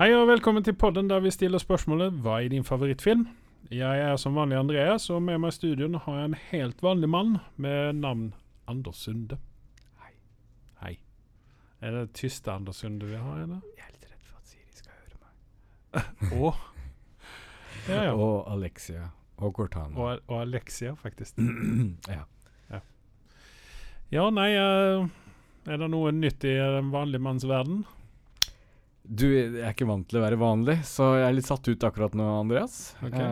Hei og velkommen til podden der vi stiller spørsmålet Hva er din favorittfilm? Jeg er som vanlig Andreas, og med meg i studioen har jeg en helt vanlig mann med navn Anders Sunde. Hei. Hei. Er det tyste Anders Sunde vi har, eller? Jeg er litt redd for at Siri skal høre meg. og Ja, ja. Og Alexia. Og Cortana. Og, og Alexia, faktisk. ja. Ja, nei uh, Er det noe nytt i den vanlige manns verden? Du, jeg er ikke vant til å være vanlig, så jeg er litt satt ut akkurat nå, Andreas. Okay.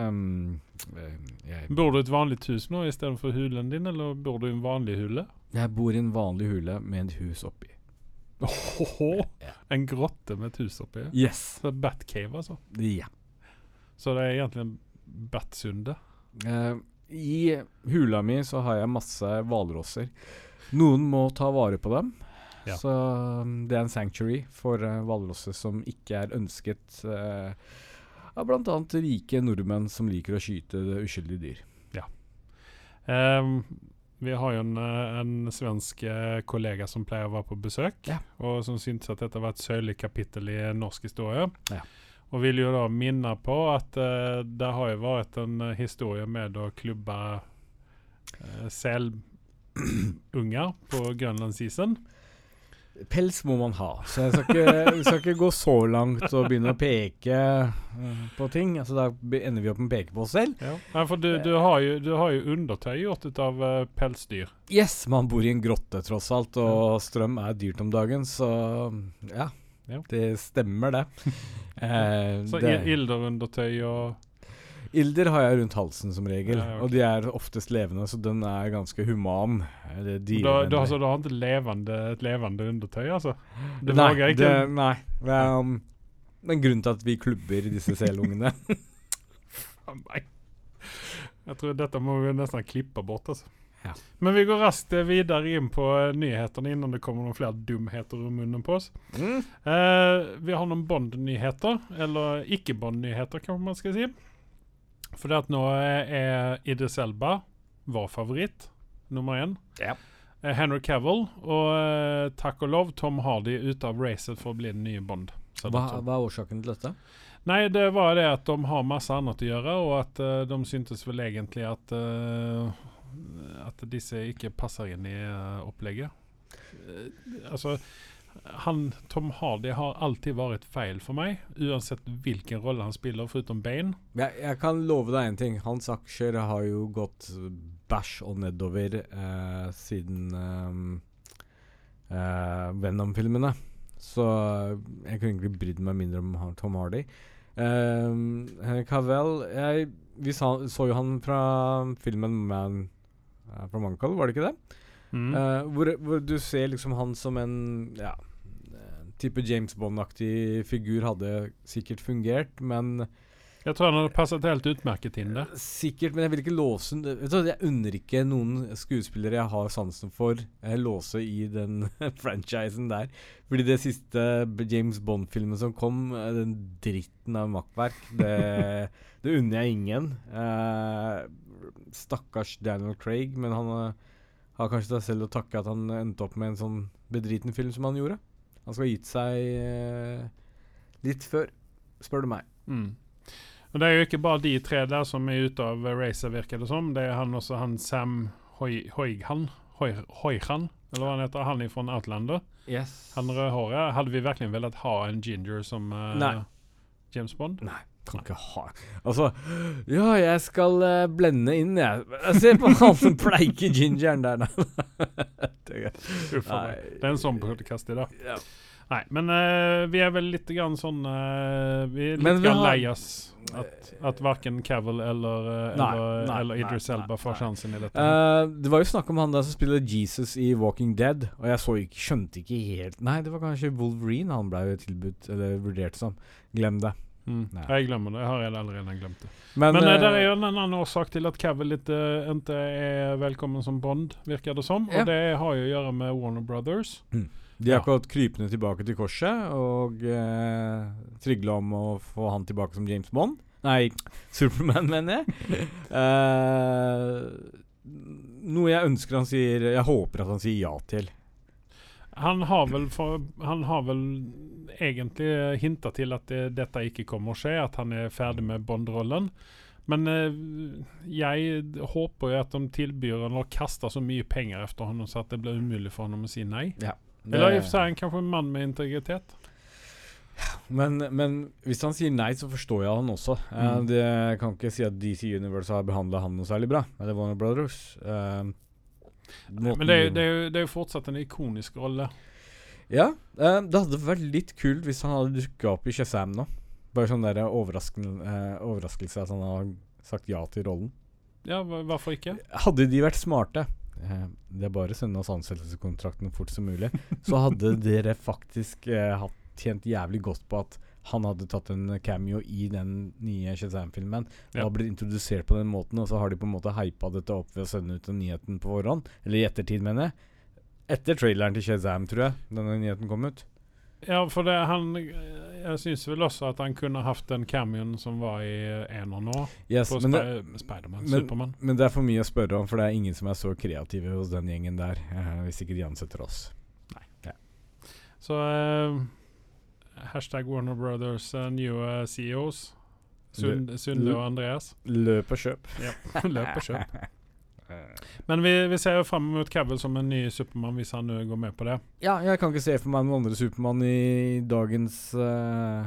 Eh, jeg, Bor du i et vanlig hus nå istedenfor hulen din, eller bor du i en vanlig hule? jeg bor i en vanlig hule med et hus oppi. Ohoho, Ja. En grotte med et hus oppi? Yes. Så Batcave, altså? Ja. Så det er egentlig en Batsunde? Uh, I hula mi så har jeg masse hvalrosser. Noen må ta vare på dem. Ja. Så um, det er en sanctuary for uh, hvalrosser som ikke er ønsket uh, av bl.a. rike nordmenn som liker å skyte uskyldige dyr. Ehm, vi har jo en, eh, en svensk eh, kollega som pleier å være på besøk, Ja. og som syntes at dette var et sørlig kapittel i norsk historie. Ja. Og vil jo da minne på at uh, det har jo vært en eh, historie med å klubbe uh, selunger på grønlandsisen. Pels må man ha, så jeg skal ikke, jeg skal ikke gå så langt og begynne å peke uh, på ting. Altså Da ender vi opp med å peke på oss selv. Ja. for du, du, har jo, du har jo undertøy gjort ut av eh, pelsdyr. Yes, man bor i en grotte tross alt, og strøm er dyrt om dagen, så ja. Ja. Det stemmer, det. Eh, Så det ilderundertøy og ilder har jeg rundt halsen som regel, Ja, okay. og de er oftest levende, så den er ganske human. Eller da, da, altså, du har ikke levende, et levende undertøy, altså? Det nei, våger ikke det, nei. Det er, um, det er en grunn til at vi klubber disse selungene. nei. Jeg tror dette må vi nesten klippe bort. altså. Ja. Men vi går raskt videre inn på nyhetene innan det kommer noen flere dumheter om munnen på oss. Mm. Uh, vi har noen Bond-nyheter, eller ikke-Bond-nyheter, kan man skal si. For det at nå er Idris Elba vår favoritt, nummer én. Ja. Eh, Henry Cavill og eh, takk og lov Tom Hardy ute av racet for å bli den nye Bond. Hva, hva er årsaken til dette? Nei, det var det at de har masse annet å gjøre, og at uh, de syntes vel egentlig at uh, At disse ikke passer inn i uh, opplegget. Altså han, Tom Hardy har alltid vært feil for meg, uansett hvilken rolle han spiller, foruten Bane. Jeg, jeg kan love deg en ting. Hans aksjer har jo gått bæsj og nedover eh, siden um, eh, Venom-filmene. Så jeg kunne egentlig brydd meg mindre om Tom Hardy. Henry Cavill jeg, Vi sa, så jo han fra filmen Man uh, from Uncle, var det ikke det? Mm. Uh, hvor, hvor du ser liksom han som en ja, en type James Bond-aktig figur hadde sikkert fungert, men Jeg tror han hadde passet helt utmerket inn der. Sikkert, men jeg vil ikke låse vet du, hva, Jeg unner ikke noen skuespillere jeg har sansen for, eh, låse i den franchisen der. Fordi det siste James Bond-filmen som kom, eh, den dritten av makkverk, det, det unner jeg ingen. Uh, stakkars Daniel Craig, men han har kanskje seg selv å takke at han endte opp med en sånn bedriten film som han gjorde. Han skal ha gitt seg eh, litt før, spør du meg. Mm. Og Det er jo ikke bare de tre der som er ute av racet, virker det som. Det er han også han Sam Hoighan. Hoi Hoy eller hva han heter. Han er fra Outlander. Yes. Han rødhåret. Hadde vi virkelig villet ha en ginger som uh. James Bond? Nei, kan ikke ha Altså, ja, jeg skal uh, blende inn, jeg. Se på han som pleiker gingeren der. da. Det Uff a meg. Nei. Det er en sånn podkast i dag. Ja. Nei, men uh, vi er vel litt grann sånn uh, Vi er litt grann lei oss at, at verken Cavill eller, eh, Nei, eller, nei, eller Idris Elba får sjansen i dette. Uh, det var jo snakk om han der som spiller Jesus i Walking Dead, og jeg ikke, skjønte ikke helt Nei, det var kanskje Wolverine han ble tilbudt, eller vurdert som. Glem det. Mm. nei. Jeg glemmer det. Jeg har allerede glemt det. Men, Men, eh, eh, det er jo en annen årsak til at Cavill ikke, ikke er velkommen som Bond, virker det som. Ja. Og det har jo å gjøre med Warner Brothers. de har ja. gått krypende tilbake til korset og eh, trygla om å få han tilbake som James Bond. Nei, Superman, mener jeg. uh, noe jeg ønsker han sier Jeg håper at han sier ja til. Han har vel, for, han har vel egentlig hinta til at det, dette ikke kommer å skje, at han er ferdig med Bond-rollen. Men eh, jeg håper jo at de tilbyr han å kaste så mye penger etter ham så at det blir umulig for ham å si nei. Ja. Eller i og for seg kanskje en mann med integritet. Men, men hvis han sier nei, så forstår jeg han også. Eh, Mm. det jeg kan ikke si at DC Universe har behandla han noe særlig bra. Det var Brothers. Eh, Men det, det, det er jo fortsatt en ikonisk rolle. Ja, eh, det hadde vært litt kult hvis han hadde dukka opp i Shazam nå. Bare sånn der overraskel, eh, overraskelse at han har sagt ja til rollen. Ja, hvorfor ikke? Hadde de vært smarte eh, Det er bare å sende oss ansettelseskontrakten fort som mulig. Så hadde dere faktisk eh, hatt tjent jævlig godt på at han hadde tatt en cameo i den nye Shazam-filmen. Og Ja. har blitt introdusert på den måten, og så har de på en måte hypa dette opp ved å sende ut den nyheten på forhånd. Eller i ettertid, mener jeg. Etter traileren til Shazam, tror jeg, denne nyheten kom ut. Ja, for det, han Jeg syns vel også at han kunne hatt den cameoen som var i ener nå, Yes, på Spi Spiderman, Supermann. men det er for mye å spørre om, for det er ingen som er så kreative hos den gjengen der. eh, hvis ikke de ansetter oss. Nei Så eh, hashtag Warner Brothers uh, new eh, CEOs. Sund, Sunde og Andreas. Løp og kjøp. Løp og kjøp. Men vi, vi ser jo fram mot Cavill som en ny Supermann, hvis han går med på det. Ja, jeg kan ikke se for meg noen andre Supermann i dagens uh,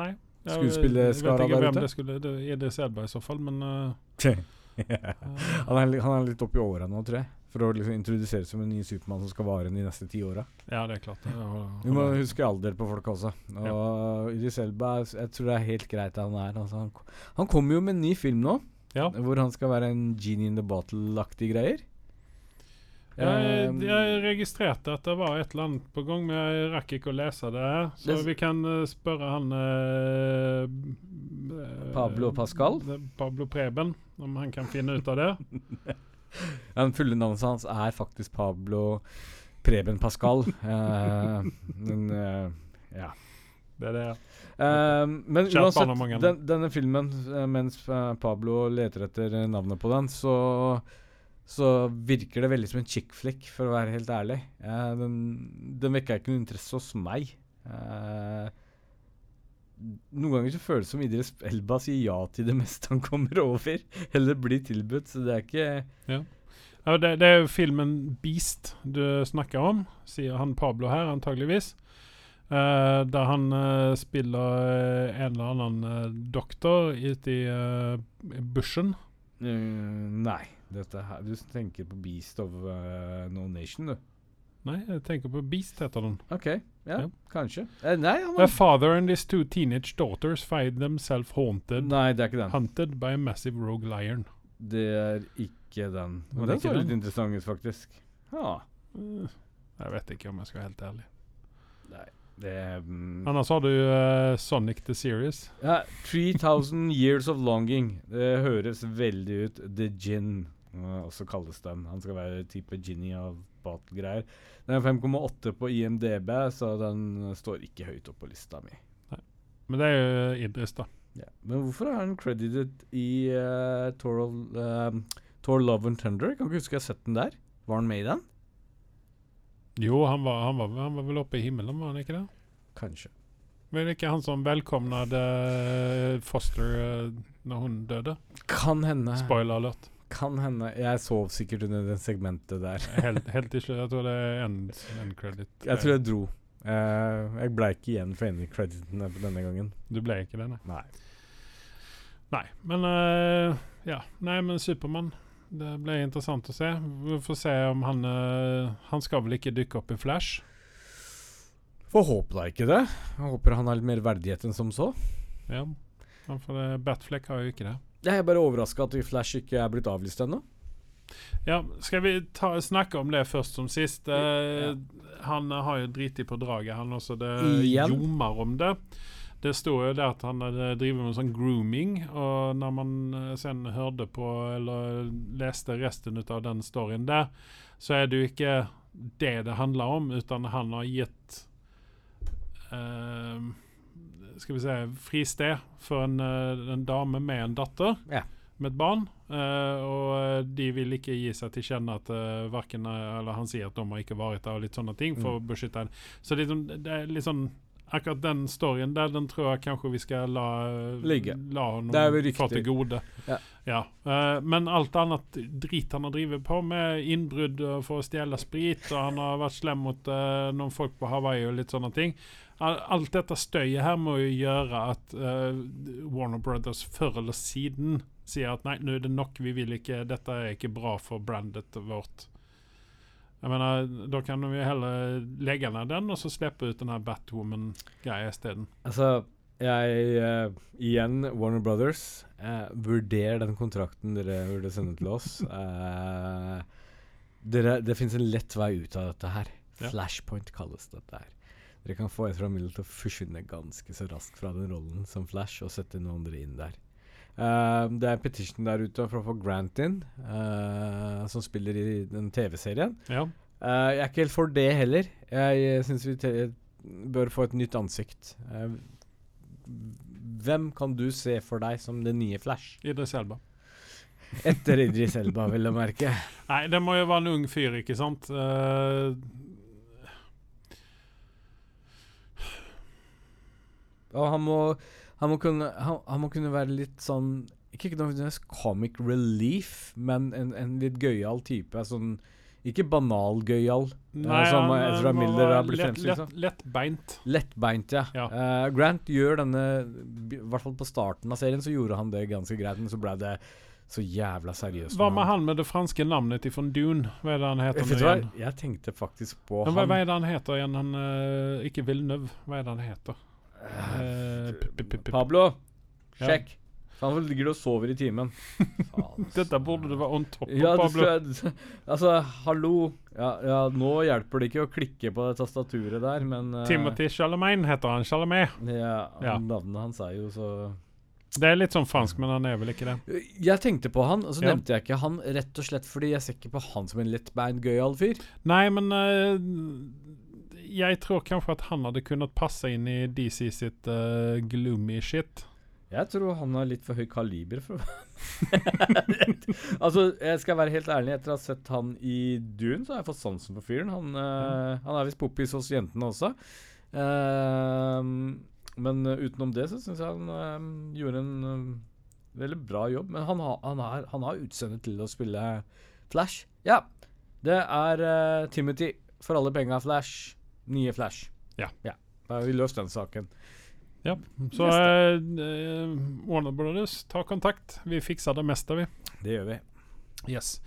Nei. Jeg- Skuespillerskara der ute? det skulle Det er det Selberg i så fall, men uh, han, er, han er litt oppi åra nå, tror jeg. For å liksom introdusere som en ny Supermann som skal vare de neste ti åra. Ja, det er klart. Vi må huske alder på folk også. Og Idris Elba, jeg tror det er helt greit han er. Altså, han, han kommer jo med en ny film nå, Ja. hvor han skal være en genie in the bottle-aktig greier. Jeg, Um, jeg registrerte at det var et eller annet på gang, men jeg rakk ikke å lese det. Så vi kan eh, spørre han eh, eh, Pablo Pascal? Pablo Preben, om han kan finne ut av det. Ja, Den fulle navnet hans er faktisk Pablo Preben Pascal. uh, men uh, ja. Det er det. Men barn har mange uansett, den, denne filmen, mens Pablo leter etter navnet på den, så så virker det veldig som en chick flick, for å være helt ærlig. Den den vekka ikke noe interesse hos meg. Eh, noen ganger så føles det som Idris Elba sier ja til det meste han kommer over, eller blir tilbudt, så det er ikke Ja, det, det er jo filmen 'Beast' du snakker om, sier han Pablo her, antageligvis. Uh, der han uh, spiller eh, en eller annen doktor ute i bushen. Nei. Dette her, du tenker på Beast of No Nation, du. Nei, jeg tenker på 'Beast', heter den. OK. Ja, Ja. kanskje. Eh, nei, han A father and his two teenage daughters find themselves haunted, Nei, det er ikke den. hunted by a massive rogue lion. Det er ikke den. Men den så litt interessant ut, faktisk. Ja. Eh, jeg vet ikke om jeg skal være helt ærlig. Nei, det mm, Annars har du uh, Sonic the Series. ja, 3000 Years of Longing. Det høres veldig ut The Gin, uh, også kalles den. Han skal være type Ginny av Battle-greier. Den er 5,8 på IMDb, så den står ikke høyt opp på lista mi. Men det er jo Idris, da. Ja. Men hvorfor er han credited i uh, Tour, of- Thor Love and Thunder? Kan ikke huske jeg har sett den der. Var han med i den? Jo, han var, han, var, han var vel oppe i himmelen, var han ikke det? Kanskje. Men det er ikke han som velkomnade eh, Foster uh, når hun døde? Kan hende. Spoiler alert. Kan hende. Jeg sov sikkert under det segmentet der. Helt, helt til slutt. Jeg tror det er end, end credit. Jeg tror jeg dro. Uh, jeg ble ikke igjen for end crediten denne gangen. Du ble ikke det, nei. Nei. Nei, men uh, Ja. Nei, men Supermann. Det ble interessant å se. Vi får se om han uh, Han skal vel ikke dukke opp i Flash? Får håpe da ikke det. Jeg håper han har litt mer verdighet enn som så. Ja. For Batfleck har jo ikke det. Jeg er bare overraska at Flash ikke er blitt avlyst ennå. Ja, Skal vi ta, snakke om det først som sist? Ja. Han eh, har jo driti på draget, han også. Det Igjen? ljomer om det. Det står jo der at han eh, driver med sånn grooming, og når man eh, sen hørte på eller leste resten av den storyen der, så er det jo ikke det det handler om, utan han har gitt eh, Skal vi si fristed for en, eh, en dame med en datter. Ja. med et barn. Uh, og de vil ikke gi seg til kjenne at uh, verken Eller han sier at de har ikke vært der, og litt sånne ting, for Mm. å beskytte henne. Så det, det er litt sånn Akkurat den storyen der, den tror jeg kanskje vi skal la Ligge. La honom få til gode. Ja. Ja, Uh, men alt annet drit han har drevet på med, innbrudd for å stjele sprit, og han har vært slem mot uh, noen folk på Hawaii og litt sånne ting. Alt dette støyet her må jo gjøre at uh, Warner Brothers før eller siden sier at nei, nå er det nok, vi vil ikke, dette er ikke bra for brandet vårt. Jeg mener, Da kan de ju heller legge ned den og så slippe ut den här Batwoman-greia isteden. Alltså, jeg uh, Igjen, Warner Brothers. Uh, vurder den kontrakten dere burde sende til oss. Uh, dere, det fins en lett vei ut av dette her. Ja. Flashpoint kalles dette her. Dere kan få Ezra Miller til å forsvinne ganske så raskt fra den rollen som Flash, og sette noen andre inn der. Eh, det er en petition der ute for å få Grant inn, uh, som spiller i den TV-serien. Ja. Uh, jeg er ikke helt for det heller. Jeg syns vi bør få et nytt ansikt. Eh, hvem kan du se for deg som det nye Flash? Idris Elba. Etter Idris Elba, vil jeg merke. Nei, det må jo være en ung fyr, ikke sant? Eh, Og han må, han må, kunne, han, han må kunne være litt sånn Ikke nødvendigvis comic relief, men en, en litt gøyal type. Sånn Ikke banal gøyal. nei, som han, eh, Ezra Miller har blitt fremstilt som. Lettbeint. Lettbeint, ja. Ja. Uh, Grant gjør denne I hvert fall på starten av serien så gjorde han det ganske greit, men så ble det så jævla seriøst. Hva med han med det franske navnet fra Dune? Hva er det han heter Vet nå igjen? jeg tenkte faktisk på Men hva, hva er det han heter igjen? Han, uh, ikke Villeneuve. Hva er det han heter? Eh, Pablo, sjekk. Han ligger og sover i timen. Dette burde du være on top ja, Pablo. skal, altså, hallo. Ja, ja, nå hjelper det ikke å klikke på det tastaturet der, men uh, Timothy Chalamet heter han. Chalamet. Ja, Ja. Navnet hans er jo så Det er litt sånn fransk, men han er vel ikke det. Jeg tenkte på han, og så Ja. nevnte jeg ikke han rett og slett fordi jeg ser ikke på han som en lettbeint gøyal fyr. Nei, men eh, jeg tror kanskje at han hadde kunnet passe inn i DC sitt uh, gloomy shit. Jeg tror han har litt for høy kaliber for Altså, jeg skal være helt ærlig, etter å ha sett han i Dune, så har jeg fått sansen for fyren. Han, eh, han er visst poppis hos jentene også. Uh, men utenom det så syns jeg han gjorde en veldig bra jobb. Men han, har- han, har- han har utseende til å spille Flash. Ja, det er uh, Timothy for alle penga Flash. Nye Flash. Ja. Da har vi løst den saken. Ja. Så eh, eh, Warner Brothers, ta kontakt. Vi fikser det meste, vi. Det gjør vi. Yes.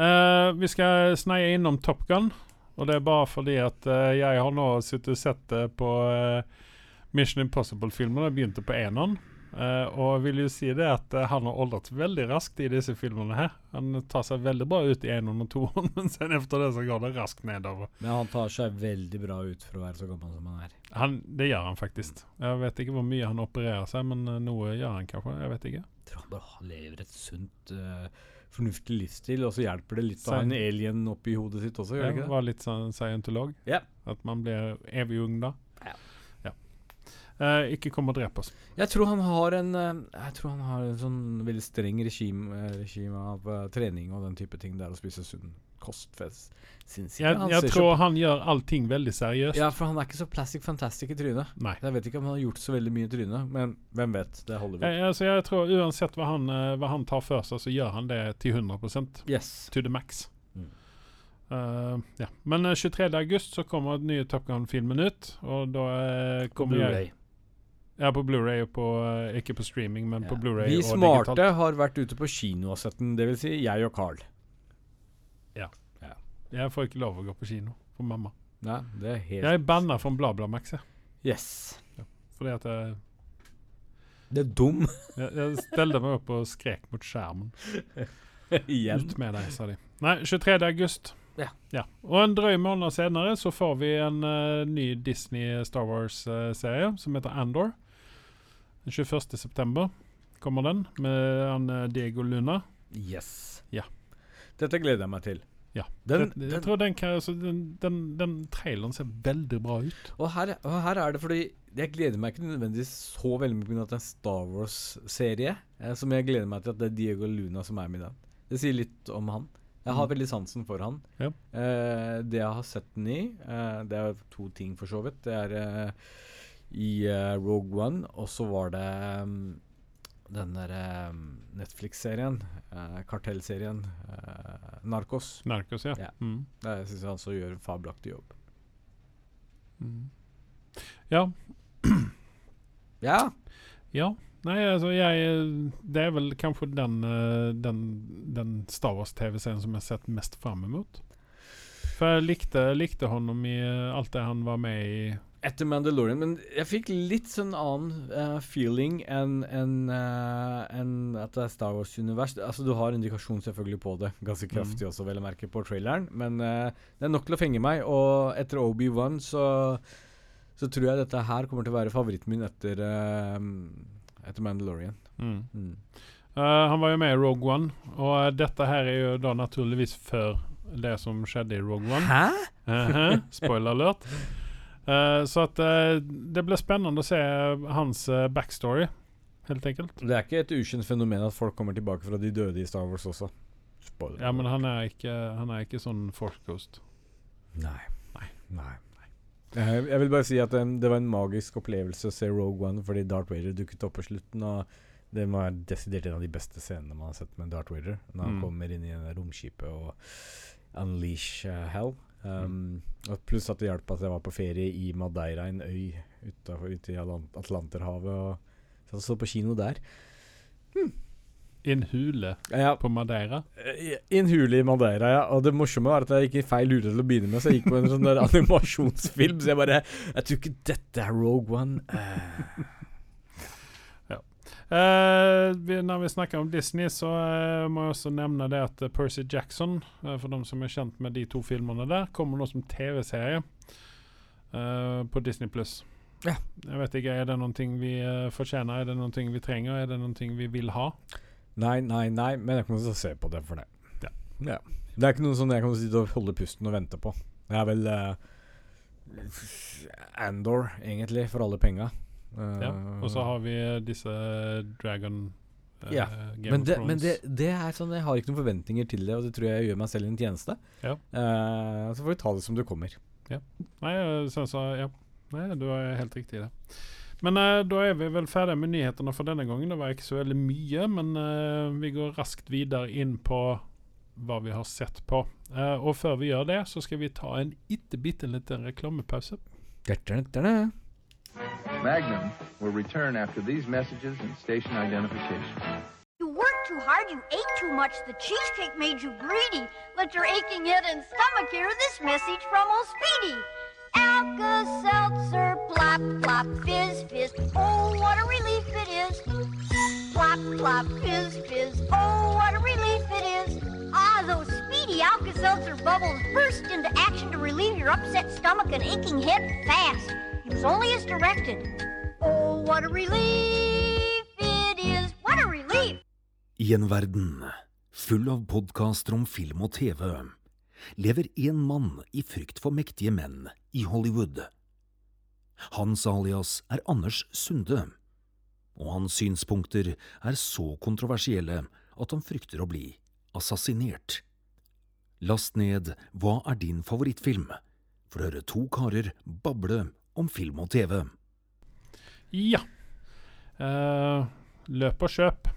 Eh, vi skal sneie innom Top Gun. Og det er bare fordi at eh, jeg har nå sittet og sett det på eh, Mission Impossible-filmen. Jeg begynte på eneren. Eh, og vil jo si det at uh, han har oldret veldig raskt i disse filmene her. Han tar seg veldig bra ut i eneren og toeren, men sen efter det så går det raskt nedover. Men han tar seg veldig bra ut for å være så gammel som han er. Han, det gjør han faktisk. Jeg vet ikke hvor mye han opererer seg, men uh, noe gjør han kanskje. Jeg vet ikke. Jeg tror han bare lever et sunt, fornuftig livsstil, og så hjelper det litt å ha en alien oppi hodet sitt også, gjør det ikke det? var litt sånn scientolog. Yeah. At man blir evig ung da. Eh, ikke kom og drep oss. Jeg tror han har en eh, Jeg tror han har en sånn veldig streng regime, eh, regime av uh, trening og den type ting der, å spise sunn kost. jeg Jeg, tror han gjør allting veldig seriøst. Ja, for han er ikke så plastic fantastic i trynet. Nei. Jeg vet ikke om han har gjort så veldig mye i trynet, men hvem vet? Det holder vi. Jeg, altså, jeg tror uansett hva han, eh, hva han tar for seg, så gjør han det til 100 Yes. to the max. Eh, ja. Men uh, 23. august så kommer den nye Top Gun-filmen ut, og da uh, kommer jeg. Ja, på Blu-ray og på eh, Ikke på streaming, men Ja. på Blu-ray og Vi og smarte digitalt. har vært ute på kino og sett den, dvs. Si jeg og Carl. Ja. Jeg får ikke lov å gå på kino for mamma. Nei, det er helt Jeg er banna fra BlaBlaMax, jeg. Yes. Fordi at jeg, Det er dum. jeg, jeg stelte meg opp og skrek mot skjermen. Igjen. Ut med deg, sa de. Nei, 23. august. Ja. Og en drøy måned senere så får vi en uh, ny Disney Star Wars-serie som heter Andor. Den 21. september kommer den, med han eh, Diego Luna. Yes. Ja. Dette gleder jeg meg til. Ja. Den, jeg, jeg tror den, kan, altså, den, den, den traileren ser veldig bra ut. og, her, og her er det fordi jeg gleder meg ikke nødvendigvis så veldig mye pga. at det er en Star Wars-serie, eh, som jeg gleder meg til at det er Diego Luna som er med i den. Det sier litt om han. Jeg har Mm. veldig sansen for han. Ja. Eh, det jeg har sett den i, eh, det er to ting for så vidt. Det er eh, i uh, Rogue One, og så var det um, den derre um, Netflix-serien, uh, kartellserien, uh, Narkos. Narcos, ja. Ja. Mm. Der syns jeg han så gjør en fabelaktig jobb. Mm. Ja. Ja. Ja. Nei, altså jeg Det er vel kanskje den, eh, den, den Star Wars-TV-serien som jeg har sett mest fram imot. For jeg likte, likte honom i eh, alt det han var med i. Etter Mandalorian, men jeg fikk litt sånn annen uh, feeling enn en, uh, en at det er Star Wars-univers. Altså Du har indikasjon selvfølgelig på det, ganske kraftig også, vel å merke, på traileren. Men uh, det er nok til å fenge meg, og etter Obi-Wan så så tror jeg dette her kommer til å være favoritten min etter eh, Etter Mandalorian. Mm. Mm. Eh, han var jo med i Rogue One, og eh, dette her er jo da naturligvis før det som skjedde i Rogue One. Hæ? -huh. Spoiler alert. Eh, så at uh, det blir spennende å se hans uh, backstory, helt enkelt. Det er ikke et ukjent fenomen at folk kommer tilbake fra de døde i Star Wars også. Spoiler. Ja, men han er ikke, han er ikke sånn force ghost. Nei. Nei. Nei. Jeg, jeg vil bare si at um, det var en magisk opplevelse å se Rogue One fordi Darth Vader dukket opp på slutten. Og det må være desidert en av de beste scenene man har sett med Darth Vader. Når han Mm. kommer inn i romskipet og unleash hell. Um, og Pluss at det hjalp at jeg var på ferie i Madeira, en øy utenfor, ute i Atlanterhavet. Og så jeg så på kino der. I en hule Ja, på Madeira. I i en hule i Madeira, ja. Og det morsomme var at jeg gikk i feil hule til å begynne med, så jeg gikk på en sånn der animasjonsfilm. Så jeg bare Jeg tror ikke dette er Rogue One. Eh, Eh, vi, når vi snakker om Disney, så uh, må jeg også nevne det at eh, Percy Jackson, uh, for de som er kjent med de to filmene der, kommer nå som TV-serie eh, på Disney pluss. Ja. Jeg vet ikke, er det noe vi eh, fortjener? Er det noe vi trenger? Er det noe vi vil ha? nei, nei, nei, men jeg kommer til å se på det for det. Ja. Ja. Det er ikke noe sånn jeg kan sitte og holde pusten og vente på. Det er vel Andor, egentlig, for alle penga. Eh, Ja. Og så har vi eh, disse Dragon eh, Ja, Game men det, men det, det er sånn Jeg har ikke noen forventninger til det, og det tror jeg gjør meg selv en tjeneste. Ja. Uh, så får vi ta det som det kommer. Nei, så, så, ja. Nei, du er helt riktig i det. Men uh, da er vi vel ferdige med nyhetene for denne gangen. Det var ikke så veldig mye, men uh, vi går raskt videre inn på hva vi har sett på. Eh, og før vi gjør det, så skal vi ta en itte bitte liten reklamepause. Da-da-da-da. Magnum will return after these messages and station identification. You worked too hard, you ate too much, the cheesecake made you greedy. Let your aching head and stomach hear this message from old Speedy. Alka-Seltzer, plop, plop, fizz, fizz, oh, what a relief it is. Plop, plop, fizz, fizz, oh, what a relief it is. Ah, those speedy Alka-Seltzer bubbles burst into action to relieve your upset stomach and aching head fast. Use only as directed. Oh, what a relief it is. What a relief. I en verden full av podkaster om film og TV lever en mann i frykt for mektige menn i Hollywood. Hans alias er Anders Sunde, og hans synspunkter er så kontroversielle at han frykter å bli assassinert. Last ned Hva er din favorittfilm? for å høre to karer bable om film og TV. Ja. Uh, løp og kjøp.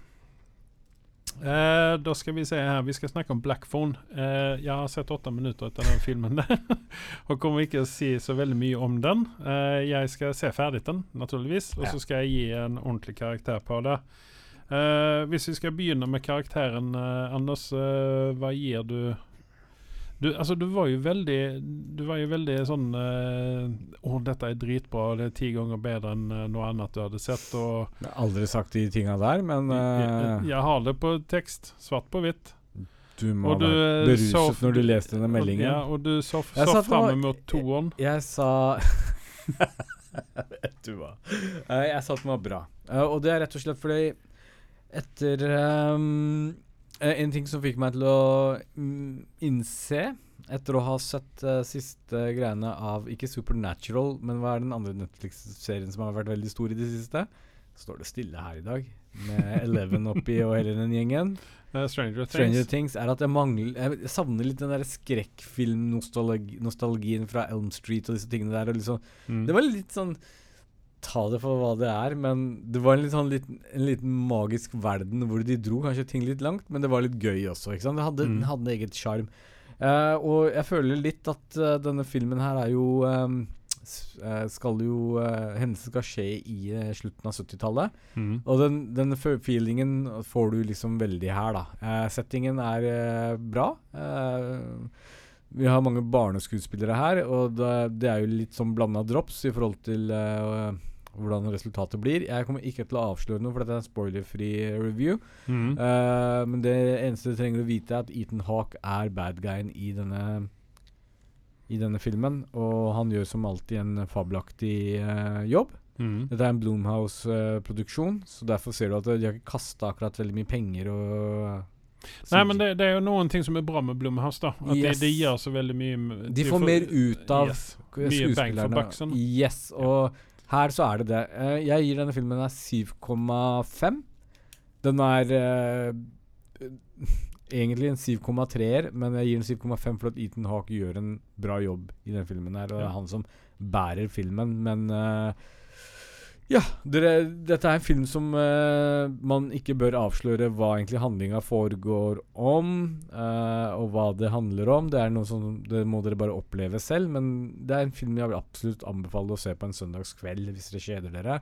Uh, da skal vi se her. Vi skal snakke om Black Phone. Eh, jeg har sett åtte minutter av den filmen der, og kommer ikke å si så veldig mye om den. Uh, jeg skal se ferdig den, naturligvis, og så skal jeg gi en ordentlig karakter på det. Hvis vi skal begynne med karakteren, Anders, hva gir du du, altså, du var jo veldig Du var jo veldig sånn eh, Å, dette er dritbra, det er ti ganger bedre enn eh, noe annet du hadde sett. Og Jeg har aldri sagt de tinga der, men jeg, eh, jeg har det på tekst, svart på hvitt. du må ha vært beruset så- når du leste denne meldingen. Ja, og du så, så fram mot toeren. Jeg sa Vet du hva. Uh, jeg sa den var bra. Og det er rett og slett fordi etter eh, en ting som fikk meg til å mm, innse, etter å ha sett uh, siste greiene av ikke Supernatural, men hva er den andre Netflix-serien som har vært veldig stor i det siste? Står det stille her i dag, med Eleven oppi og hele den gjengen. Uh, Stranger Things. Stranger Things er at jeg mangler Jeg savner litt den der skrekkfilm-nostalgien fra Elm Street og disse tingene der. Liksom, Mm. det var litt sånn Ta det for hva det er, men det var en litt sånn liten, en liten magisk verden hvor de dro kanskje ting litt langt, men det var litt gøy også. ikke sant? Det hadde, Mm. den hadde en eget sjarm. Uh, og jeg føler litt at uh, denne filmen her er jo um, eh, skal jo uh, Hendelsen skal skje i uh, slutten av 70-tallet. Mm. Og den, den feelingen får du liksom veldig her, da. Uh, settingen er eh, bra. Eh, vi har mange barneskuespillere her, og det, det er jo litt sånn blanda drops i forhold til eh, hvordan resultatet blir. Jeg kommer ikke til å avsløre noe, for dette er en spoilerfri review. Mm. Uh, men det eneste du trenger å vite, er at Ethan Hawke er bad guyen i denne i denne filmen, og han gjør som alltid en fabelaktig uh, jobb. Mm. Dette er en Bloomhouse-produksjon, så derfor ser du at de har ikke kasta akkurat veldig mye penger og Nei, men det, det er jo noen ting som er bra med Blomhouse, da. At Yes. de, de gjør så veldig mye De, De får mer ut av yes. Mye bang for bucksen. Yes, og her så er det det. Uh, jeg gir denne filmen 7,5. Den er uh, egentlig en 7,3-er, men jeg gir den 7,5 for at Ethan Hawke gjør en bra jobb i den filmen her, og det er han som bærer filmen, men eh, ja, dere, dette er en film som uh, man ikke bør avsløre hva egentlig handlinga foregår om, uh, og hva det handler om. Det er noe som Det må dere bare oppleve selv, men det er en film jeg vil absolutt anbefale å se på en søndagskveld hvis dere kjeder dere.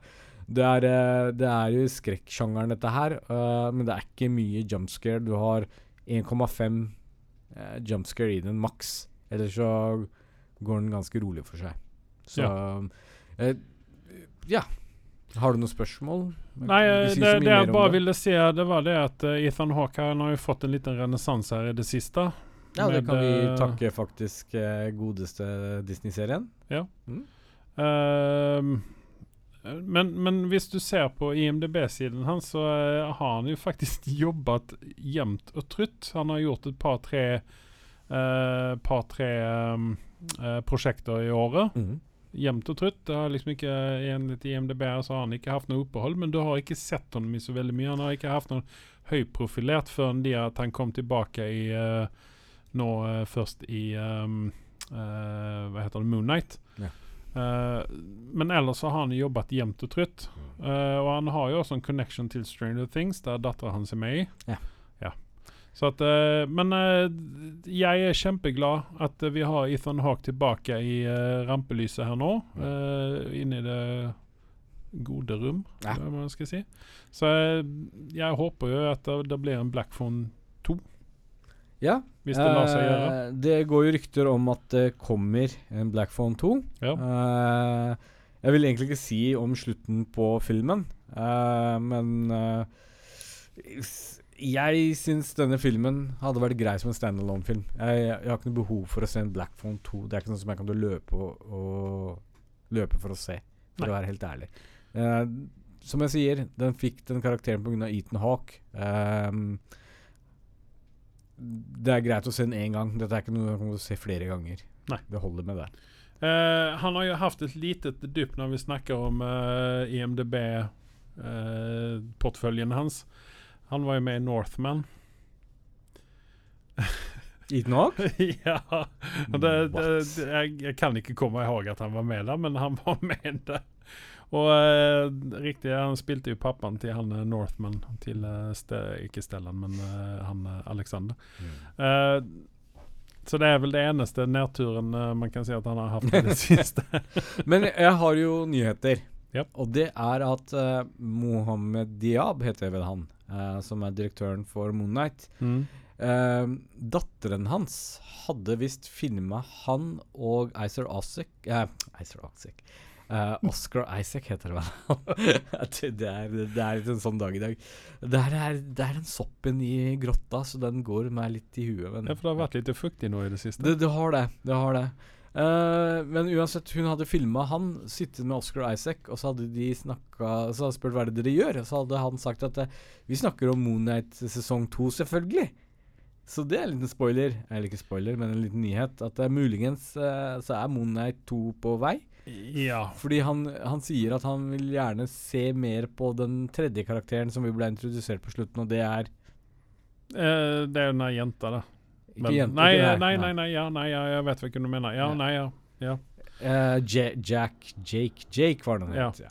Det er, uh, det er jo skrekksjangeren, dette her, men det er ikke mye jumpscare. Du har 1,5 uh, jumpscare i den, maks. Ellers så går den ganske rolig for seg. Så eh, ja. Har du noen spørsmål? Nei, eh, det, det jeg bare det. ville si, det var det at eh, Ethan Hawke han har jo fått en liten renessanse her i det siste. Ja, det kan vi eh, takke faktisk godeste Disney-serien. Ehm, men, men hvis du ser på IMDb-siden hans, så har han jo faktisk jobbet jevnt og trutt. Han har gjort et par-tre uh, par-tre ehm, eh, prosjekter i året. Jevnt og trutt. Det har liksom ikke Enligt IMDb så har han ikke hatt noe opphold, men du har ikke sett ham i så veldig mye. Han har ikke hatt noe høyprofilert før det at han kom tilbake i uh, Nå uh, først i um, uh, Hva heter det? Moonnight. Ja. Eh, men ellers så har han jobbet jevnt og trutt. Eh, og han har jo også en connection til Stranger Things, der datteren hans er med i. Ja. At, eh, men eh, jeg er kjempeglad at vi har Ethan Hawke tilbake i eh, rampelyset her nå. Uh, inne i det gode rom, Ja. hva man skal si. Så jeg håper jo at det, det blir en Black Phone 2, Ja. hvis det lar seg gjøre. Det går jo rykter om at det kommer en Black Phone 2. Ja. Jeg vil egentlig ikke si om slutten på filmen, eh, men jeg syns denne filmen hadde vært grei som en standalone-film. Jeg, jeg har ikke noe behov for å se en Black Phone 2. Det er ikke noe som jeg kan løpe, og, og løpe for å se, for å være helt ærlig. Eh, som jeg sier, den fikk den karakteren pga. Ethan Hawk. Um, det er greit å se den én gang. Dette er ikke noe du kan se flere ganger. Nei. Det holder med det. Uh, han har jo hatt et litet dypp når vi snakker om uh, IMDb-portføljen hans. Han var jo med i Northman. Ethan Hawke? ja. Det, det, det, jeg, jeg kan ikke komme ihåg at han var med der, men han var med der. Og eh, riktig, han spilte jo pappaen til han eh, Northman. Til eh, ste, Ikke Stellan, men eh, han Alexander. Alexander. Eh, så det er vel det eneste nedturen man kan si at han har hatt i det siste. Men jeg har jo nyheter. Yep. Og det er at uh, Mohammed Diab, heter vel han, som er direktøren for Moonnight. Mm. Eh, datteren hans hadde visst filma han og Icer Osek eh, Icer Osek uh, Oscar Isaac heter det vel. Det, er, det er litt en sånn dag i dag. Det er, det er, det er den soppen i grotta, så den går meg litt i huet. Men, Ja, for det har vært litt fuktig nå i det siste. det, det har det. Det har det. Eh, men uansett, hun hadde filma han sittet med Oscar Isaac, og så hadde de snakka Så hadde spurt hva det dere gjør, og så hadde han sagt at eh, vi snakker om Moonnight sesong to, selvfølgelig. Så det er en liten spoiler, eller ikke spoiler, men en liten nyhet, at eh, muligens uh, så er Moonnight 2 på vei. Ja. Fordi han, han sier at han vil gjerne se mer på den tredje karakteren som vi ble introdusert på slutten, og det er uh, det er den jenta, da. Ikke Men- jenta. nei, ikke nei, nei, nei, ja, nei, ja, jeg vet hva du mener. Ja, Ja. nei, ja. ja. Uh, Jack Jake Jake var det han het. Ja.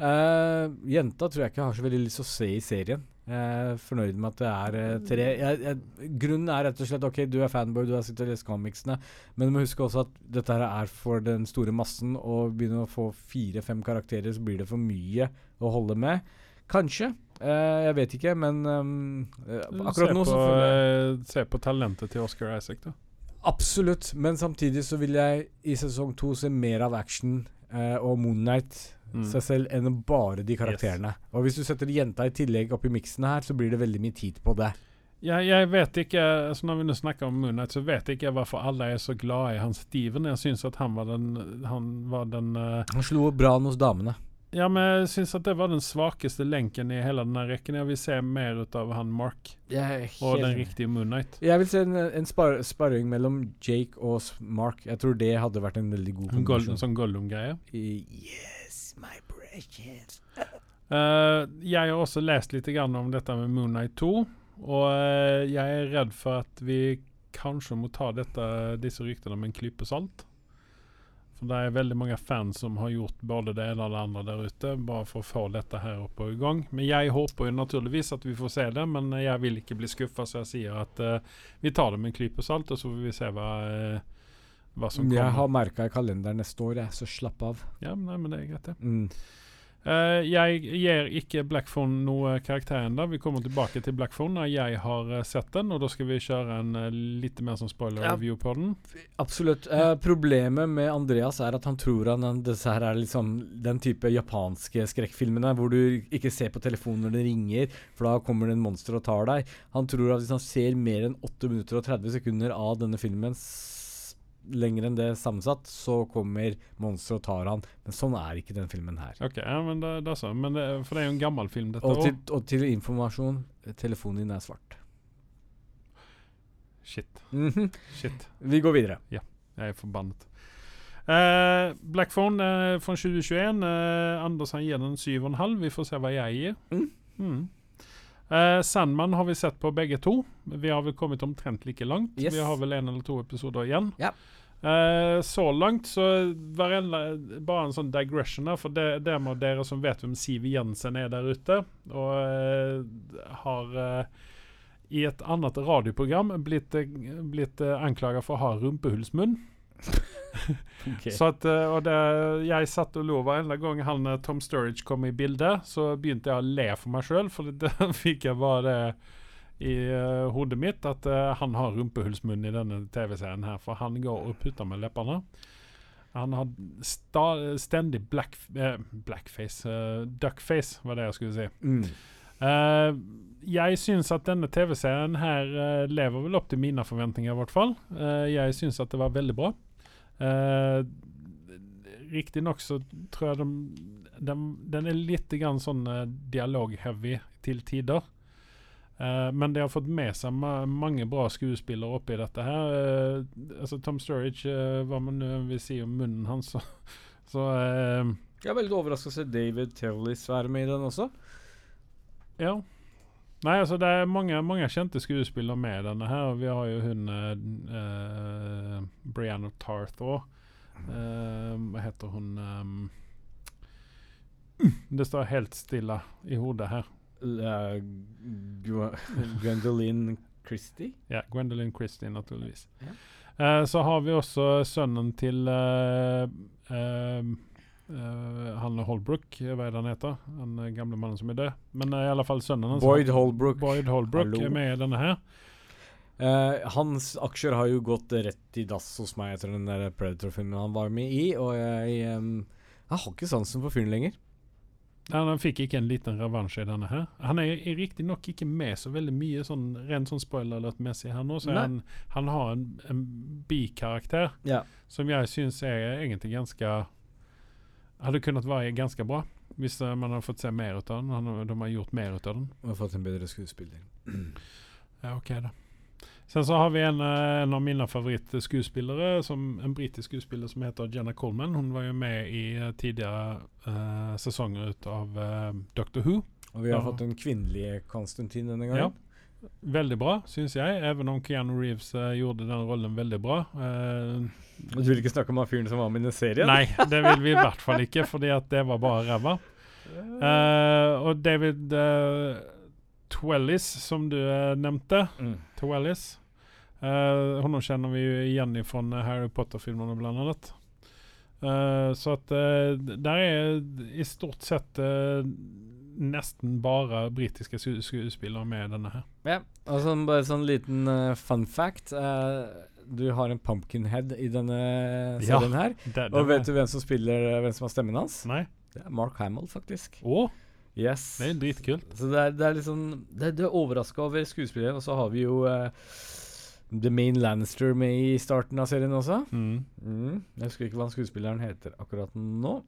Uh, jenta tror jeg ikke har så veldig lyst til å se i serien. Jeg er fornøyd med at det er uh, tre jeg, jeg, Grunnen er rett og slett OK, du er fanboy, du har sittet og lest comicsene, men du må huske også at dette her er for den store massen, og begynner å få fire-fem karakterer, så blir det for mye å holde med. Kanskje. Uh, jeg vet ikke, men um, akkurat nå så føler jeg eh, se på talentet til Oscar Isaac, da. Absolutt, men samtidig så vil jeg i sesong to se mer av action uh, og Moonnight Mm. seg selv enn bare de karakterene. Og hvis du setter jenta i tillegg oppi miksen her, så blir det veldig mye tid på det. Jeg, jeg vet ikke, altså Når vi nå snakker om Moonnight, så vet ikke jeg hvorfor alle er så glad i han Steven. Jeg syns at han var den, han var den uh, Han slo bra an hos damene. Ja, men jeg syns at det var den svakeste lenken i hele denne rekken. Jeg vil se mer ut av han Mark og den riktige Moonnight. Jeg vil se en, en spar sparring mellom Jake og Mark. Jeg tror det hadde vært en veldig god kombinasjon. en sånn Gollum-greie. Yes, my precious. uh, jeg har også lest litt grann om dette med Moonnight 2, og uh, jeg er redd for at vi kanskje må ta dette, disse ryktene med en klype salt. For det er veldig mange fans som har gjort både det ene og det andre der ute, bare for å få dette her opp og i gang. Men jeg håper jo naturligvis at vi får se det, men jeg vil ikke bli skuffa, så jeg sier at uh, vi tar det med en klype salt, og så får vi se hva, uh, hva som Jeg kommer. har merka i kalenderen neste år, jeg, så slapp av. Ja, nei, men det er greit, det. Mm. Eh, jeg gir ikke Blackphone noe karakter ennå. Vi kommer tilbake til Blackphone når jeg har eh, sett den, og da skal vi kjøre en uh, litt mer sånn Ja. spoiler-review på den. Absolutt. Uh, problemet med Andreas er at han tror at disse her er liksom den type japanske skrekkfilmene hvor du ikke ser på telefonen når den ringer, for da kommer det en monster og tar deg. Han tror at hvis han ser mer enn 8 minutter og 30 sekunder av denne filmen lenger enn det sammensatt, så kommer monsteret og tar han. Men sånn er ikke den filmen her. Ok, ja, men det, det er sånn. Men det, for det er jo en gammel film, dette Og òg. til, og til informasjon, eh, telefonen din er svart. Shit. Mhm. Shit. Vi går videre. Ja, Jeg er forbannet. Uh, Blackphone uh, fra 2021. Uh, Anders han gir den 7,5. Vi får se hva jeg gir. Mm. Mm. Eh, Sandman har vi sett på begge to. Vi har vel kommet omtrent like langt. Yes. Vi har vel en eller to episoder igjen. Ja. Uh, så langt så varenda, Bare en sånn digression her, for det, det med dere som vet hvem Siv Jensen er der ute, og uh, har i et annet radioprogram blitt, uh, blitt anklaga for å ha rumpehullsmunn. Så at, eh, og det, jeg satt og lo hver eneste gang han eh, Tom Sturridge kom i bildet. Så begynte jeg å le for meg sjøl, for da fikk jeg bare i uh, hodet mitt at uh, han har rumpehullsmunn i denne TV-serien her, for han går og putter med leppene. Han har sta, stendig black, eh, blackface uh, Duckface, var det jeg skulle si. Mm. Uh, jeg syns at denne TV-serien her uh, lever vel opp til mine forventninger, i hvert fall. Uh, jeg syns at det var veldig bra. Uh, Riktignok så tror jeg de, den, den er litt grann sånn uh, dialog-heavy til tider. Uh, men de har fått med seg ma mange bra skuespillere oppi dette her. Uh, altså Tom Sturridge, uh, hva man vil si om munnen hans, så, så Jeg er veldig overraska å se David Tellis være med i den også. Ja. Nei, altså det er mange, mange kjente skuespillere med i denne her. Vi har jo hun uh, uh, Brianna Tarth òg. Eh, hva heter hun um, Det står helt stille i hodet her. Uh, Gwendolyn Christie. Ja, Gwendolyn Christie, naturligvis. Ja. Eh, så har vi også sønnen til uh, eh, eh, han Holbrook, hva er det han heter? Han eh, gamle mannen som er død. Men uh, i alle fall sønnen hans. Boyd Holbrook. Boyd Holbrook Hallo. er med i denne her. Uh, hans aksjer har jo gått rett i dass hos meg etter den der Predator-filmen han var med i, og jeg, um, jeg har ikke sansen for fyren lenger. Nei, Han fikk ikke en liten revansj i denne her. Han er, er riktignok ikke med så veldig mye sånn rent sånn spoiler-messig her nå, så han, han har en, en bikarakter Ja. som jeg syns er egentlig ganske Hadde kunnet være ganske bra hvis eh, man hadde fått se mer ut av den. De har gjort mer ut av den. Og fått en bedre skuespiller. Ja, ok da. Sen så har vi en, eh, en av mine favorittskuespillere, som en britisk skuespiller som heter Jenna Coleman. Hun var jo med i eh, tidligere eh, sesonger ut av uh, Doctor Who. Og vi har Ja. fått en kvinnelig Konstantin denne Ja. Veldig bra, syns jeg. Even om Keanu Reeves uh, gjorde den rollen veldig bra. Uh, Du vil ikke snakke om han fyren som var med i den serien? nei, det vil vi i hvert fall ikke, fordi at det var bare ræva. Uh, og David uh, Twellis, som du nevnte. Mm. Twellis. Uh, honom kjenner vi igjen fra Harry Potter-filmene, blant annet. Så at der er i stort sett nesten bare britiske skuespillere med denne her. Ja, og sånn, bare sånn liten uh, fun fact. Uh, du har en pumpkinhead i denne Ja, serien her. Det, Og vet du hvem som spiller eh, Hvem som har stemmen hans? Nei? Det er Mark Hamill, faktisk. Åh. Yes. det er dritkult. Så det er, det er litt sånn Det, det er overraska over skuespilleren. Og så har vi jo uh, The Main Lannister med i starten av serien også. Mm. Mm. Jeg husker ikke hva skuespilleren heter akkurat nå.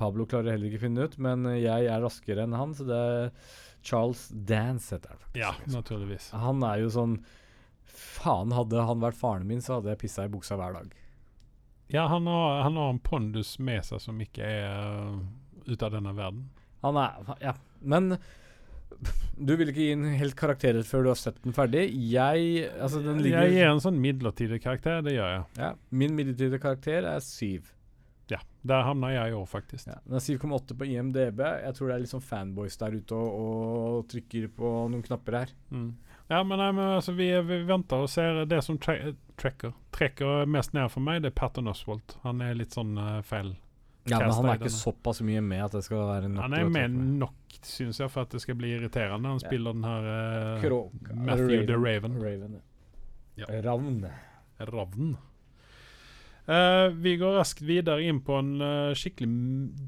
Pablo klarer heller ikke å finne ut, men eh, jeg er raskere enn han, så det er Charles Dance heter han. faktisk. Ja, naturligvis. Han er jo sånn Faen, hadde han vært faren min, så hadde jeg pissa i buksa hver dag. Ja, han har, han har en pondus med seg som ikke er uh, ute av denne verden. Han er Ja. Men du vil ikke gi en helt karakter før du har sett den ferdig. Jeg Altså, den ligger Jeg gir en sånn midlertidig karakter, det gjør jeg. ja, Min midlertidige karakter er syv. Ja, Der havna jeg år, faktisk. Ja, den er 7,8 på IMDb. Jeg tror det er litt sånn fanboys der ute og, og trykker på noen knapper her. Mm. Ja, men, nei, men altså, vi, vi venter og ser. Det som tre trekker, trekker mest ned for meg, det er Patton Oswald. Han er litt sånn uh, feil. Ja, men han er ikke såpass mye med at det skal være nok Han er med nok, syns jeg, for at det skal bli irriterende. Han Ja. spiller den her uh. Matthew the Raven. Raven Ja. ja. Ravn. Ravn. Eh, vi går raskt videre inn på en uh, skikkelig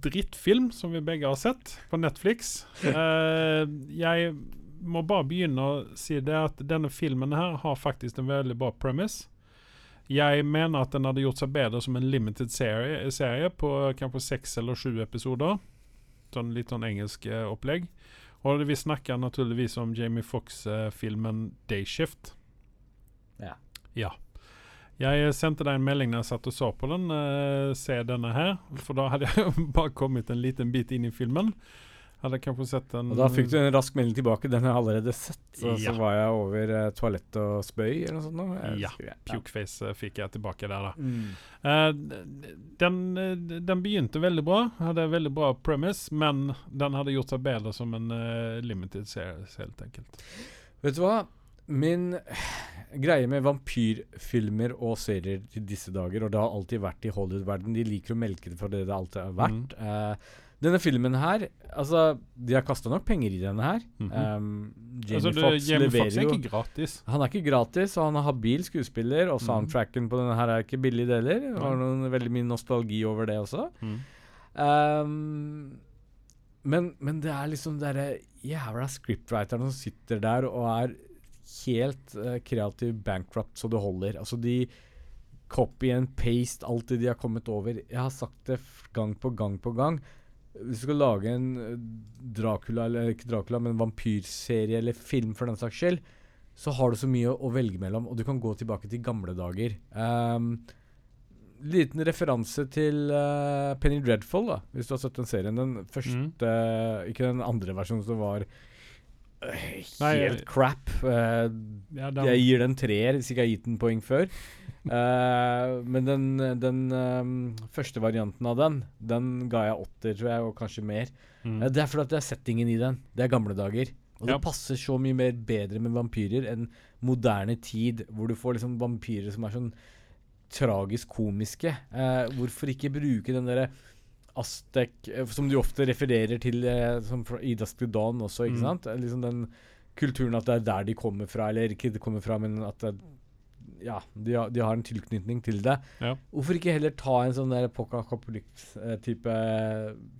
drittfilm som vi begge har sett på Netflix. Uh, jeg må bare begynne å si det at denne filmen her har faktisk en veldig bra premise. Jeg mener at den hadde gjort seg bedre som en limited serie, serie på kanskje seks eller sju episoder. Sånn litt sånn engelsk opplegg. Og vi snakker naturligvis om Jamie Fox-filmen Dayshift. Ja. Ja. Jeg sendte deg en melding når jeg satt og så på den. Uh, se denne her. For da hadde jeg bare kommet en liten bit inn i filmen. Hadde kanskje sett den Og da fikk du en rask melding tilbake. Den har jeg allerede sett. Så, Ja. så var jeg over uh, toalett og spøy eller noe sånt. nå. Jeg Ja, Pukeface uh, fikk jeg tilbake der, da. Mm. Eh, den, eh, den begynte veldig bra. Hadde veldig bra premise, men den hadde gjort seg bedre som en eh, limited series, helt enkelt. Vet du hva? Min greie med vampyrfilmer og serier til disse dager, og det har alltid vært i Hollywood-verden, de liker å melke det for det det alltid har vært. Eh, denne filmen her Altså, de har kasta nok penger i denne her. Mhm. Um, Jamie altså, Jamie leverer Fox er jo ikke gratis. Han er ikke gratis, og han er habil skuespiller, og Mhm. soundtracken på denne her er ikke billig, det heller. Det har noen veldig mye nostalgi over det også. Mm. Um, men, men det er liksom derre jævla scriptwriterne som sitter der og er helt uh, kreativ bankrupt så det holder. Altså de copy and paste alt det de har kommet over. Jeg har sagt det gang på gang på gang. Hvis du skal lage en eh, Dracula, eller ikke Dracula, men vampyrserie eller film for den saks skyld, så har du så mye å, å velge mellom, og du kan gå tilbake til gamle dager. Um, liten referanse til uh, Penny Dreadful, da, hvis du har sett den serien. Den første Ikke den andre versjonen som var helt Nei, crap. Uh, Ja, den, jeg gir den treer, hvis ikke jeg har gitt den poeng før. Uh, men den, den um, første varianten av den, den ga jeg åtter, tror jeg, og kanskje mer. mm. Uh, det er fordi det er settingen i den. Det er gamle dager. Og Ja. det passer så mye mer bedre med vampyrer enn moderne tid, hvor du får liksom vampyrer som er sånn tragisk komiske. Hvorfor ikke bruke den derre Aztek, eh, som du ofte refererer til eh, som fra Ida Dawn også, ikke Mm. sant? Eh, Liksom den kulturen at det er der de kommer fra, eller ikke de kommer fra, men at det Ja, de har, de har en tilknytning til det. Ja. Hvorfor ikke heller ta en sånn der Pocacapolypse-type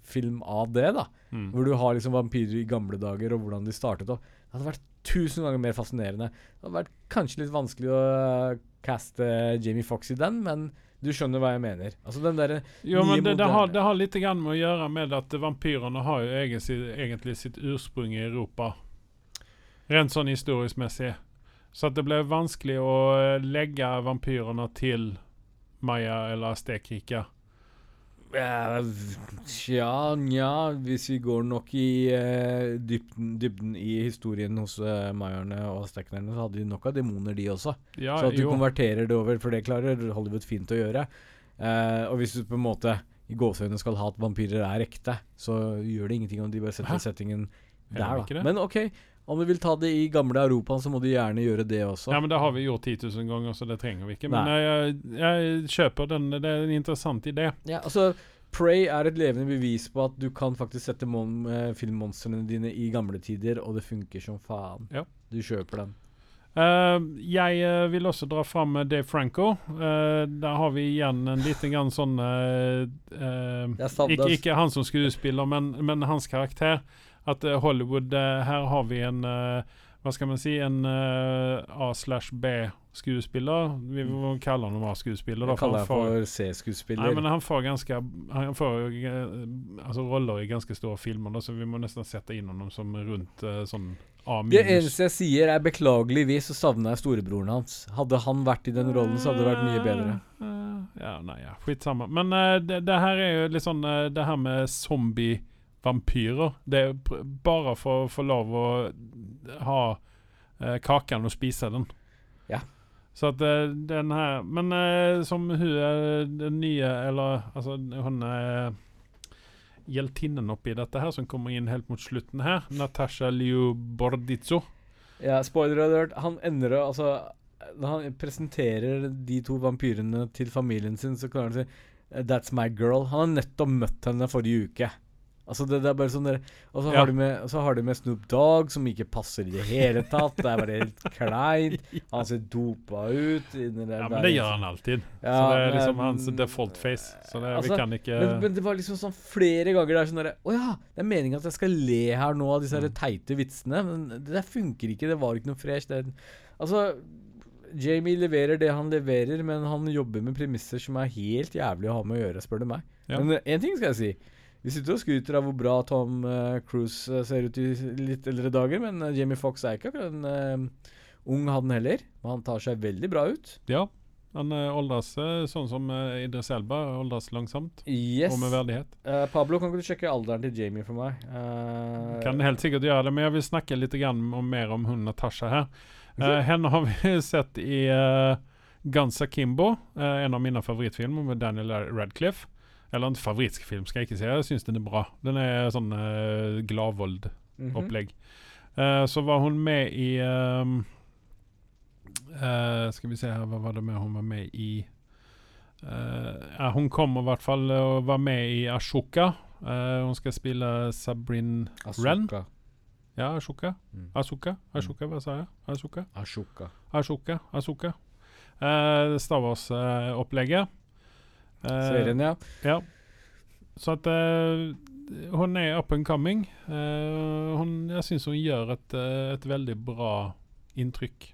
film av det, da? Mm. Hvor du har liksom vampyrer i gamle dager, og hvordan de startet opp. Det hadde vært tusen ganger mer fascinerende. Det hadde vært kanskje litt vanskelig å caste Jamie Fox i den, men du skjønner hva jeg mener. Altså den derre Jo, men det, det, har, det har litt grann med å gjøre med at vampyrene har jo egentlig, egentlig sitt ursprung i Europa. Rent sånn historisk messig. Så det ble vanskelig å eh, legge vampyrene til Maya eller Aztekriket. Tja, nja Hvis vi går nok i uh, dybden, dybden i historien hos uh, mayerne og aztekerne, så hadde de nok av demoner, de også. Ja, så at du jo. konverterer det over, for det klarer Hollywood fint å gjøre. Uh, og hvis du på en måte i gåseøynene skal ha at vampyrer er ekte, så gjør det ingenting om de bare setter Hæ? settingen der, da. Men OK, om du vil ta det i gamle Europa, så må du gjerne gjøre det også. Ja, men det har vi gjort 10 000 ganger, så det trenger vi ikke. Men jeg, jeg kjøper den. Det er en interessant idé. Ja, altså Prey er et levende bevis på at du kan faktisk sette mon eh, filmmonstrene dine i gamle tider, og det funker som faen. Ja. Du kjøper den. Uh, jeg uh, vil også dra fram Dave Franco. Uh, der har vi igjen en liten grann sånn ikke, ikke han som skuespiller, men, men hans karakter. At eh, Hollywood eh, Her har vi en eh, Hva skal man si? En A slash B-skuespiller. Vi må kalle han A-skuespiller. da, Jeg kaller ham han for C-skuespiller. Nei, men han får ganske Han får altså roller i ganske store filmer, da, så vi må nesten sette inn ham som rundt sånn A det eneste jeg sier, er beklageligvis så savner jeg storebroren hans. Hadde han vært i den rollen, så hadde det vært mye bedre. Ja, nei, ja, skitsamma. Men uh, det, det her er jo litt sånn uh, Det her med zombie-vampyrer Det er bare for å få lov å ha eh, kaken og spise den. Ja. Så at eh, den her Men eh, som hun er den nye Eller altså, hun er hjeltinnen oppi dette her, som kommer inn helt mot slutten her, Natasha Liu Bordizzo. Ja, spoiler alert. Han ender å Altså, når han presenterer de to vampyrene til familien sin, så klarer han å si That's my girl. Han har nettopp møtt henne forrige uke. Altså det, det er bare sånn der, Og så Ja. har, de med, så har de med Snoop Dogg, som ikke passer i det hele tatt. Det er bare helt kleint. Han ser dopa ut. Ja, men det gjør han alltid. Ja, så det er liksom men- hans default face. Så det, Altså, vi kan ikke Men, men det var liksom sånn flere ganger der sånn derre Å ja, det er meningen at jeg skal le her nå av disse Mm. teite vitsene, men det der funker ikke. Det var ikke noe fresh. Det, altså Jamie leverer det han leverer, men han jobber med premisser som er helt jævlig å ha med å gjøre, spør du meg. Ja. Men én ting skal jeg si. Vi sitter og skryter av hvor bra Tom uh, Cruise eh, ser ut i litt eldre dager, men eh, Jamie Foxx er ikke akkurat en uh, ung han heller. Men han tar seg veldig bra ut. Ja. Han uh, åldres eh, sånn som uh, Idris Elba åldres langsomt Yes. og med verdighet. Pablo, kan ikke du sjekke alderen til Jamie for meg? Kan helt sikkert gjøre det, men jeg vil snakke litt grann om, mer om hun Natasha her. Ok. Eh, henne har vi sett i uh, Guns Akimbo, en av mine favorittfilmer med Daniel Radcliffe. Eller en favorittfilm, skal jeg ikke si. Jeg syns den er bra. Den er sånn uh, Gladvold-opplegg. Mm -hmm. uh, så var hun med i um, uh, Skal vi se her, hva var det med hun var med i? Ja, hun kommer i hvert fall og var med i Ashoka. Hun skal spille Sabrin Ren. Asuka. Ja, Ashoka. Mm. Ashoka. Ashoka, hva sa jeg? Ashoka? Ashoka. Ashoka. Ashoka. Uh, Star Wars-opplegget. Serien, ja. Ja. Så at eh, hun er up and coming. Eh, hun, jeg syns hun gjør et, eh, et veldig bra inntrykk.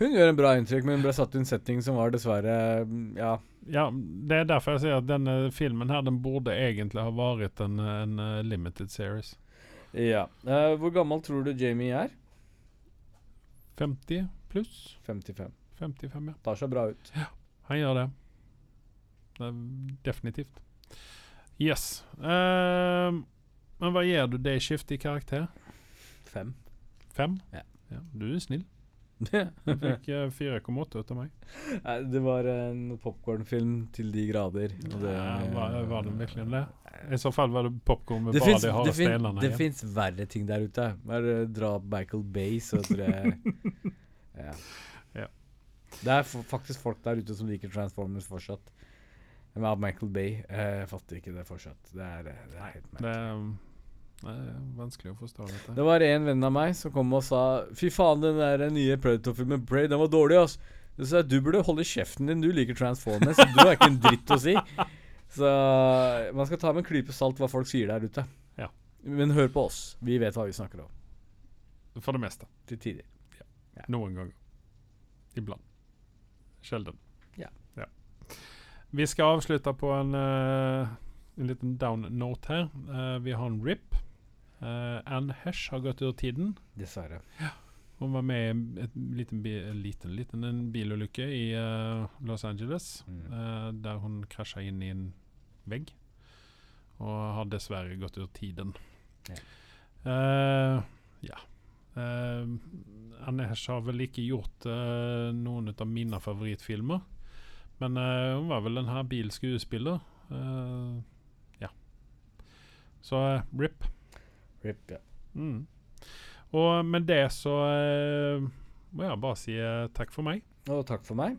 Hun gjør en bra inntrykk, men hun ble satt i en setting som var dessverre Ja. Ja, Det er derfor jeg sier at denne filmen her Den burde egentlig ha vært en, en eh, limited series. ja. Uh, hvor gammel tror du Jamie er? 50 pluss? 55. 55, ja. Tar seg bra ut. Han gjør det. Er definitivt. Yes. Uh, men hva gir du Dayshift i karakter? Fem. Fem? Ja. Du er snill. Du fikk eh, 4,8 ut av meg. Nei, det var en popkornfilm til de grader. Det, Ja, var, var det virkelig det? I så fall var det popkorn med det bare fins de harde stenene det fins finnes verre ting der ute. Bare dra opp Michael Bay, så tror jeg ja. Ja. Det er faktisk folk der ute som liker Transformers fortsatt. Av Michael Bay eh, Jeg fatter ikke det fortsatt. Det er, eh, det er helt merkelig. det er vanskelig å forstå dette. Det var en venn av meg som kom og sa Fy faen, den der nye Predator-filmen Prey, den var dårlig, ass. Så du burde holde kjeften din. Du liker Transformers. Du har ikke en dritt å si. Så man skal ta med en klype salt hva folk sier der ute. Ja. Men hør på oss. Vi vet hva vi snakker om. For det meste. Til tider. Noen ganger. Iblant. Sjelden. Ja. Vi skal avslutte på en, uh, en liten down note her. Uh, vi har en RIP. Uh, Anne Hesh har gått ur tiden. Dessverre. Hun var med i et liten, bi en liten, liten en bilulykke i uh, Los Angeles. Mm. der hun krasja inn i en vegg. Og har dessverre gått ur tiden. Ja. Ja. Anne Hesh har vel ikke gjort noen av mine favorittfilmer. Men uh, hun var vel en habil skuespiller. Uh, ja. Så uh, RIP. Rip, ja. Mm. Og med det så eh, må jeg bare si eh, takk for meg. Og takk for meg.